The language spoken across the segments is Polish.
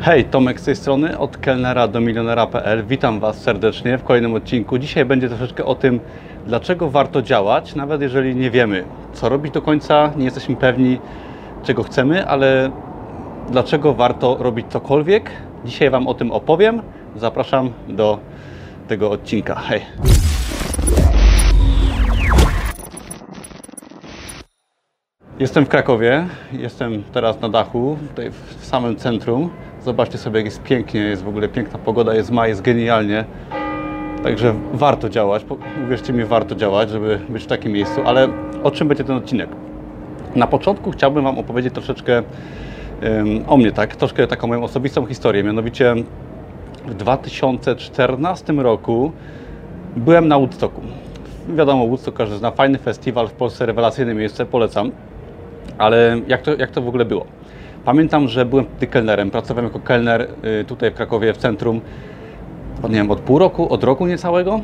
Hej, Tomek z tej strony, od kelnera do milionera.pl. Witam Was serdecznie w kolejnym odcinku. Dzisiaj będzie troszeczkę o tym, dlaczego warto działać, nawet jeżeli nie wiemy, co robić do końca, nie jesteśmy pewni, czego chcemy, ale dlaczego warto robić cokolwiek. Dzisiaj Wam o tym opowiem. Zapraszam do tego odcinka. Hej! Jestem w Krakowie, jestem teraz na dachu, tutaj w samym centrum. Zobaczcie sobie, jak jest pięknie, jest w ogóle piękna pogoda, jest maj, jest genialnie. Także warto działać, uwierzcie mi, warto działać, żeby być w takim miejscu. Ale o czym będzie ten odcinek? Na początku chciałbym Wam opowiedzieć troszeczkę em, o mnie, tak? Troszkę taką moją osobistą historię. Mianowicie w 2014 roku byłem na Woodstocku. Wiadomo, Woodstock każdy zna, fajny festiwal w Polsce, rewelacyjne miejsce, polecam. Ale jak to, jak to w ogóle było? Pamiętam, że byłem wtedy kelnerem, pracowałem jako kelner y, tutaj w Krakowie, w centrum, nie wiem, od pół roku, od roku niecałego.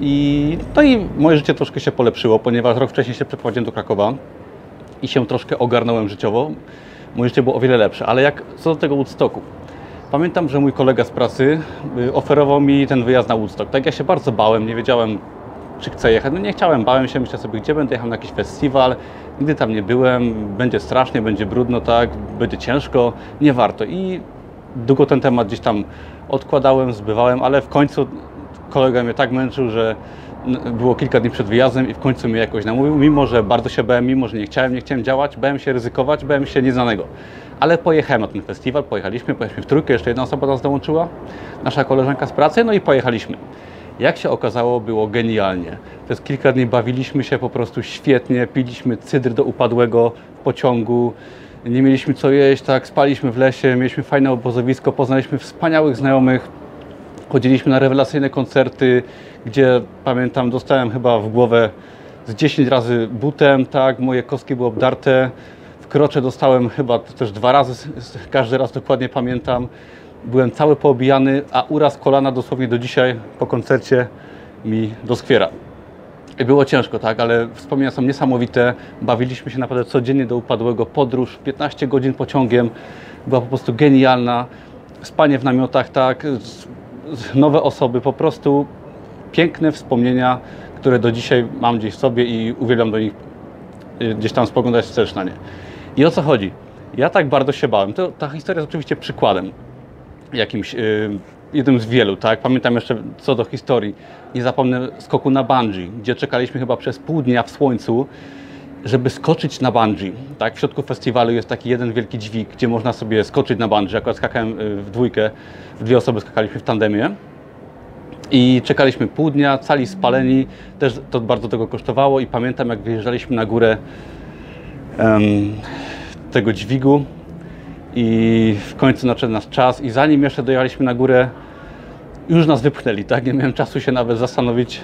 I, no i moje życie troszkę się polepszyło, ponieważ rok wcześniej się przeprowadziłem do Krakowa i się troszkę ogarnąłem życiowo. Moje życie było o wiele lepsze, ale jak co do tego Woodstocku. Pamiętam, że mój kolega z pracy y, oferował mi ten wyjazd na Woodstock. Tak ja się bardzo bałem, nie wiedziałem, czy chcę jechać. No nie chciałem, bałem się, myślałem sobie, gdzie będę jechał na jakiś festiwal. Nigdy tam nie byłem, będzie strasznie, będzie brudno, tak, będzie ciężko, nie warto. I długo ten temat gdzieś tam odkładałem, zbywałem, ale w końcu kolega mnie tak męczył, że było kilka dni przed wyjazdem i w końcu mnie jakoś namówił, mimo że bardzo się bałem, mimo że nie chciałem, nie chciałem działać, bałem się ryzykować, bałem się nieznanego. Ale pojechałem na ten festiwal, pojechaliśmy, pojechaliśmy w trójkę, jeszcze jedna osoba nas dołączyła, nasza koleżanka z pracy, no i pojechaliśmy. Jak się okazało, było genialnie. Przez kilka dni bawiliśmy się po prostu świetnie, piliśmy cydr do upadłego w pociągu, nie mieliśmy co jeść, tak, spaliśmy w lesie, mieliśmy fajne obozowisko, poznaliśmy wspaniałych znajomych, chodziliśmy na rewelacyjne koncerty, gdzie pamiętam, dostałem chyba w głowę z 10 razy butem, tak, moje kostki były obdarte, w krocze dostałem chyba też dwa razy, każdy raz dokładnie pamiętam. Byłem cały poobijany, a uraz kolana dosłownie do dzisiaj po koncercie mi doskwiera. I było ciężko, tak, ale wspomnienia są niesamowite. Bawiliśmy się naprawdę codziennie do upadłego. Podróż 15 godzin pociągiem była po prostu genialna. Spanie w namiotach, tak, nowe osoby, po prostu piękne wspomnienia, które do dzisiaj mam gdzieś w sobie i uwielbiam do nich y, gdzieś tam spoglądać wstecz na nie. I o co chodzi? Ja tak bardzo się bałem. To, ta historia jest oczywiście przykładem jakimś, y, jednym z wielu, tak? Pamiętam jeszcze co do historii, nie zapomnę skoku na bungee, gdzie czekaliśmy chyba przez pół dnia w słońcu, żeby skoczyć na bungee, tak? W środku festiwalu jest taki jeden wielki dźwig, gdzie można sobie skoczyć na bungee. Akurat skakałem y, w dwójkę, w dwie osoby skakaliśmy w tandemie. I czekaliśmy pół dnia, cali spaleni, też to bardzo tego kosztowało i pamiętam jak wyjeżdżaliśmy na górę em, tego dźwigu i w końcu nadszedł nasz czas i zanim jeszcze dojechaliśmy na górę, już nas wypchnęli, tak? Nie miałem czasu się nawet zastanowić,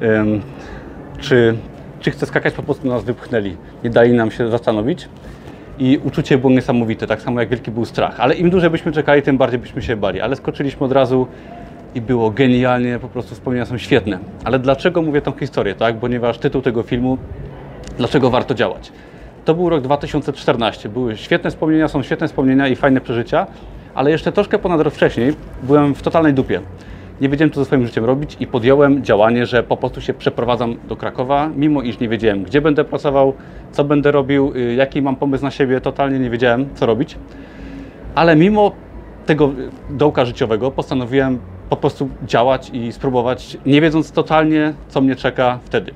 em, czy, czy chcę skakać, po prostu nas wypchnęli. Nie dali nam się zastanowić i uczucie było niesamowite, tak samo jak wielki był strach. Ale im dłużej byśmy czekali, tym bardziej byśmy się bali. Ale skoczyliśmy od razu i było genialnie, po prostu wspomnienia są świetne. Ale dlaczego mówię tą historię, tak? Ponieważ tytuł tego filmu dlaczego warto działać. To był rok 2014. Były świetne wspomnienia, są świetne wspomnienia i fajne przeżycia, ale jeszcze troszkę ponad rok wcześniej byłem w totalnej dupie. Nie wiedziałem, co ze swoim życiem robić i podjąłem działanie, że po prostu się przeprowadzam do Krakowa, mimo iż nie wiedziałem, gdzie będę pracował, co będę robił, y, jaki mam pomysł na siebie, totalnie nie wiedziałem, co robić. Ale mimo tego dołka życiowego postanowiłem po prostu działać i spróbować, nie wiedząc totalnie, co mnie czeka wtedy.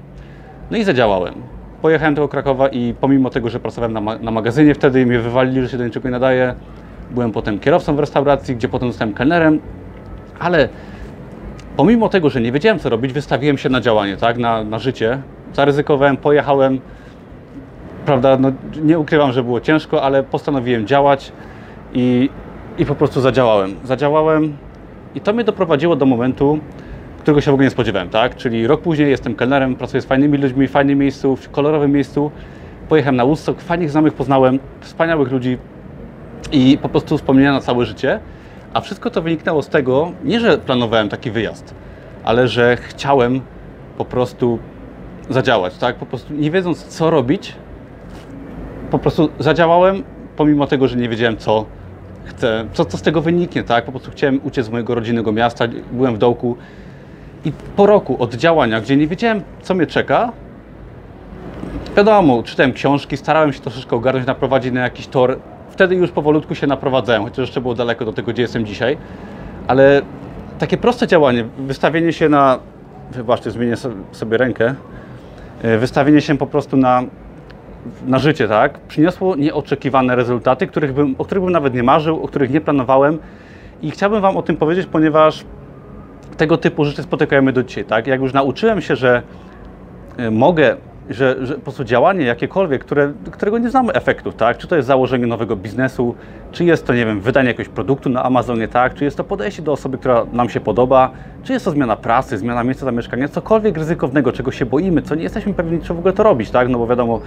No i zadziałałem. Pojechałem do Krakowa i pomimo tego, że pracowałem na, ma- na magazynie wtedy i mnie wywalili, że się do niczego nie nadaje, byłem potem kierowcą w restauracji, gdzie potem zostałem kelnerem, ale pomimo tego, że nie wiedziałem co robić, wystawiłem się na działanie, tak, na, na życie. Zaryzykowałem, pojechałem. Prawda, no, nie ukrywam, że było ciężko, ale postanowiłem działać i, i po prostu zadziałałem. Zadziałałem i to mnie doprowadziło do momentu, którego się w ogóle nie spodziewałem, tak? Czyli rok później jestem kelnerem, pracuję z fajnymi ludźmi, w fajnym miejscu, w kolorowym miejscu. Pojechałem na Woodstock, fajnych znajomych poznałem, wspaniałych ludzi i po prostu wspomnienia na całe życie. A wszystko to wyniknęło z tego, nie że planowałem taki wyjazd, ale że chciałem po prostu zadziałać, tak? Po prostu nie wiedząc co robić, po prostu zadziałałem, pomimo tego, że nie wiedziałem co chcę, co, co z tego wyniknie, tak? Po prostu chciałem uciec z mojego rodzinnego miasta, byłem w dołku i po roku od działania, gdzie nie wiedziałem, co mnie czeka, wiadomo, czytałem książki, starałem się troszeczkę ogarnąć, naprowadzić na jakiś tor. Wtedy już powolutku się naprowadzałem, chociaż jeszcze było daleko do tego, gdzie jestem dzisiaj. Ale takie proste działanie, wystawienie się na, wybaczcie, zmienię so- sobie rękę, E, wystawienie się po prostu na, na życie, tak, przyniosło nieoczekiwane rezultaty, których bym, o których bym nawet nie marzył, o których nie planowałem. I chciałbym Wam o tym powiedzieć, ponieważ tego typu rzeczy spotykamy do dzisiaj, tak? Jak już nauczyłem się, że e, mogę, że, że po prostu działanie jakiekolwiek, które, którego nie znamy efektów, tak? Czy to jest założenie nowego biznesu, czy jest to, nie wiem, wydanie jakiegoś produktu na Amazonie, tak? Czy jest to podejście do osoby, która nam się podoba, czy jest to zmiana pracy, zmiana miejsca zamieszkania, cokolwiek ryzykownego, czego się boimy, co nie jesteśmy pewni, czy w ogóle to robić, tak? No bo wiadomo,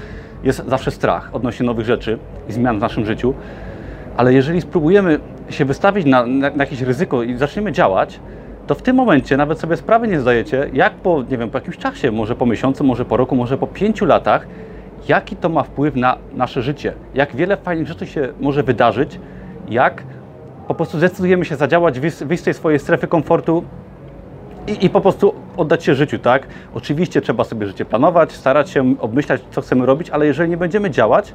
jest zawsze strach odnośnie nowych rzeczy i zmian w naszym życiu, ale jeżeli spróbujemy się wystawić na, na, na jakieś ryzyko i zaczniemy działać, to w tym momencie nawet sobie sprawy nie zdajecie, jak po, nie wiem, po jakimś czasie, może po miesiącu, może po roku, może po pięciu latach, jaki to ma wpływ na nasze życie, jak wiele fajnych rzeczy się może wydarzyć, jak po prostu zdecydujemy się zadziałać, wyjść z tej swojej strefy komfortu i, i po prostu oddać się życiu, tak? Oczywiście trzeba sobie życie planować, starać się obmyślać, co chcemy robić, ale jeżeli nie będziemy działać,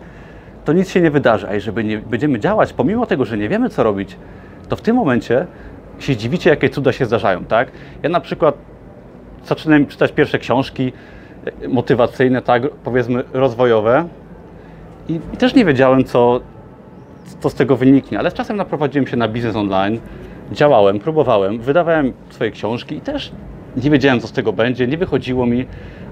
to nic się nie wydarzy. A jeżeli nie będziemy działać, pomimo tego, że nie wiemy, co robić, to w tym momencie się zdziwicie, jakie cuda się zdarzają, tak? Ja na przykład zaczynałem czytać pierwsze książki e, motywacyjne, tak, powiedzmy rozwojowe i, i też nie wiedziałem, co, co z tego wyniknie, ale z czasem naprowadziłem się na biznes online, działałem, próbowałem, wydawałem swoje książki i też nie wiedziałem, co z tego będzie, nie wychodziło mi,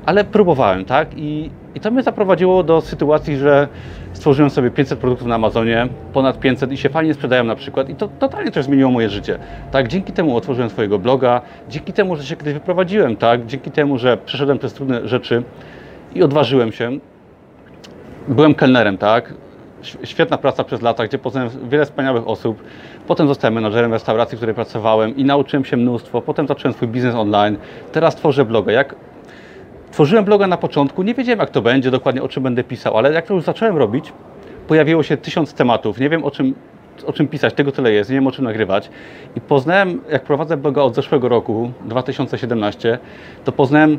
ale próbowałem, tak? I, I to mnie zaprowadziło do sytuacji, że stworzyłem sobie 500 produktów na Amazonie, ponad 500 i się fajnie sprzedają na przykład i to totalnie też zmieniło moje życie, tak? Dzięki temu otworzyłem swojego bloga, dzięki temu, że się kiedyś wyprowadziłem, tak? Dzięki temu, że przeszedłem przez trudne rzeczy i odważyłem się, byłem kelnerem, tak? Świetna praca przez lata, gdzie poznałem wiele wspaniałych osób. Potem zostałem menadżerem restauracji, w której pracowałem i nauczyłem się mnóstwo. Potem zacząłem swój biznes online. Teraz tworzę bloga. Jak tworzyłem bloga na początku, nie wiedziałem jak to będzie, dokładnie o czym będę pisał, ale jak to już zacząłem robić, pojawiło się tysiąc tematów. Nie wiem o czym, o czym pisać, tego tyle jest, nie wiem o czym nagrywać. I poznałem, jak prowadzę bloga od zeszłego roku, 2017, to poznałem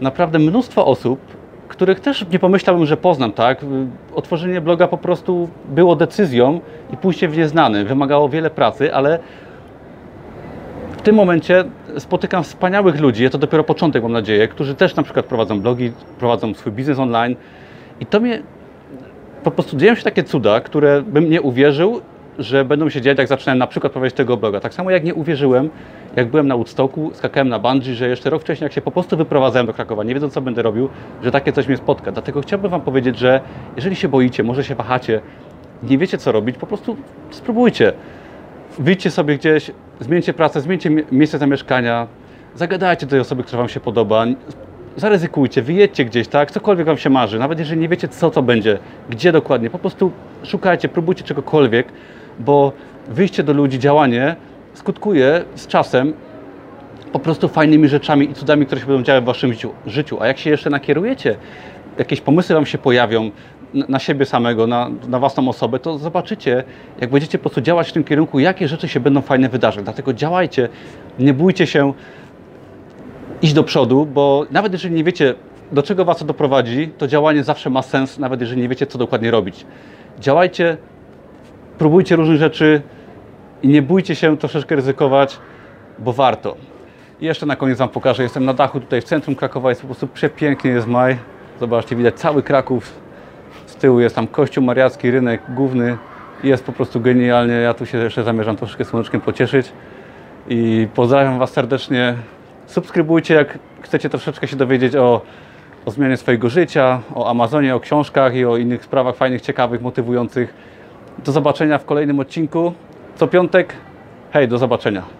naprawdę mnóstwo osób, których też nie pomyślałem, że poznam, tak? Otworzenie bloga po prostu było decyzją i pójście w nieznany. Wymagało wiele pracy, ale w tym momencie spotykam wspaniałych ludzi, to dopiero początek mam nadzieję, którzy też na przykład prowadzą blogi, prowadzą swój biznes online i to mnie po prostu dzieją się takie cuda, które bym nie uwierzył, że będą się dziać, jak zaczynałem na przykład prowadzić tego bloga. Tak samo jak nie uwierzyłem, jak byłem na Woodstocku, skakałem na bungee, że jeszcze rok wcześniej, jak się po prostu wyprowadzałem do Krakowa, nie wiedząc co będę robił, że takie coś mnie spotka. Dlatego chciałbym Wam powiedzieć, że jeżeli się boicie, może się wahacie, nie wiecie co robić, po prostu spróbujcie. Wyjdźcie sobie gdzieś, zmieńcie pracę, zmieńcie mie- miejsce zamieszkania, zagadajcie do tej osoby, która Wam się podoba, zaryzykujcie, wyjedźcie gdzieś, tak, cokolwiek Wam się marzy, nawet jeżeli nie wiecie co to będzie, gdzie dokładnie, po prostu szukajcie, próbujcie czegokolwiek, bo wyjście do ludzi, działanie skutkuje z czasem po prostu fajnymi rzeczami i cudami, które się będą działy w Waszym życiu. A jak się jeszcze nakierujecie, jakieś pomysły Wam się pojawią na, siebie samego, na, na własną osobę, to zobaczycie, jak będziecie po prostu działać w tym kierunku, jakie rzeczy się będą fajne wydarzać. Dlatego działajcie, nie bójcie się iść do przodu, bo nawet jeżeli nie wiecie, do czego Was to doprowadzi, to działanie zawsze ma sens, nawet jeżeli nie wiecie, co dokładnie robić. Działajcie, próbujcie różnych rzeczy i nie bójcie się troszeczkę ryzykować, bo warto. I jeszcze na koniec Wam pokażę, jestem na dachu tutaj w centrum Krakowa, jest po prostu przepięknie, jest maj. Zobaczcie, widać cały Kraków. Tyłu jest tam kościół mariacki, rynek główny. Jest po prostu genialnie. Ja tu się jeszcze zamierzam troszkę słoneczkiem pocieszyć. I pozdrawiam Was serdecznie. Subskrybujcie, jak chcecie troszeczkę się dowiedzieć o, o zmianie swojego życia, o Amazonie, o książkach i o innych sprawach fajnych, ciekawych, motywujących. Do zobaczenia w kolejnym odcinku. Co piątek. Hej, do zobaczenia.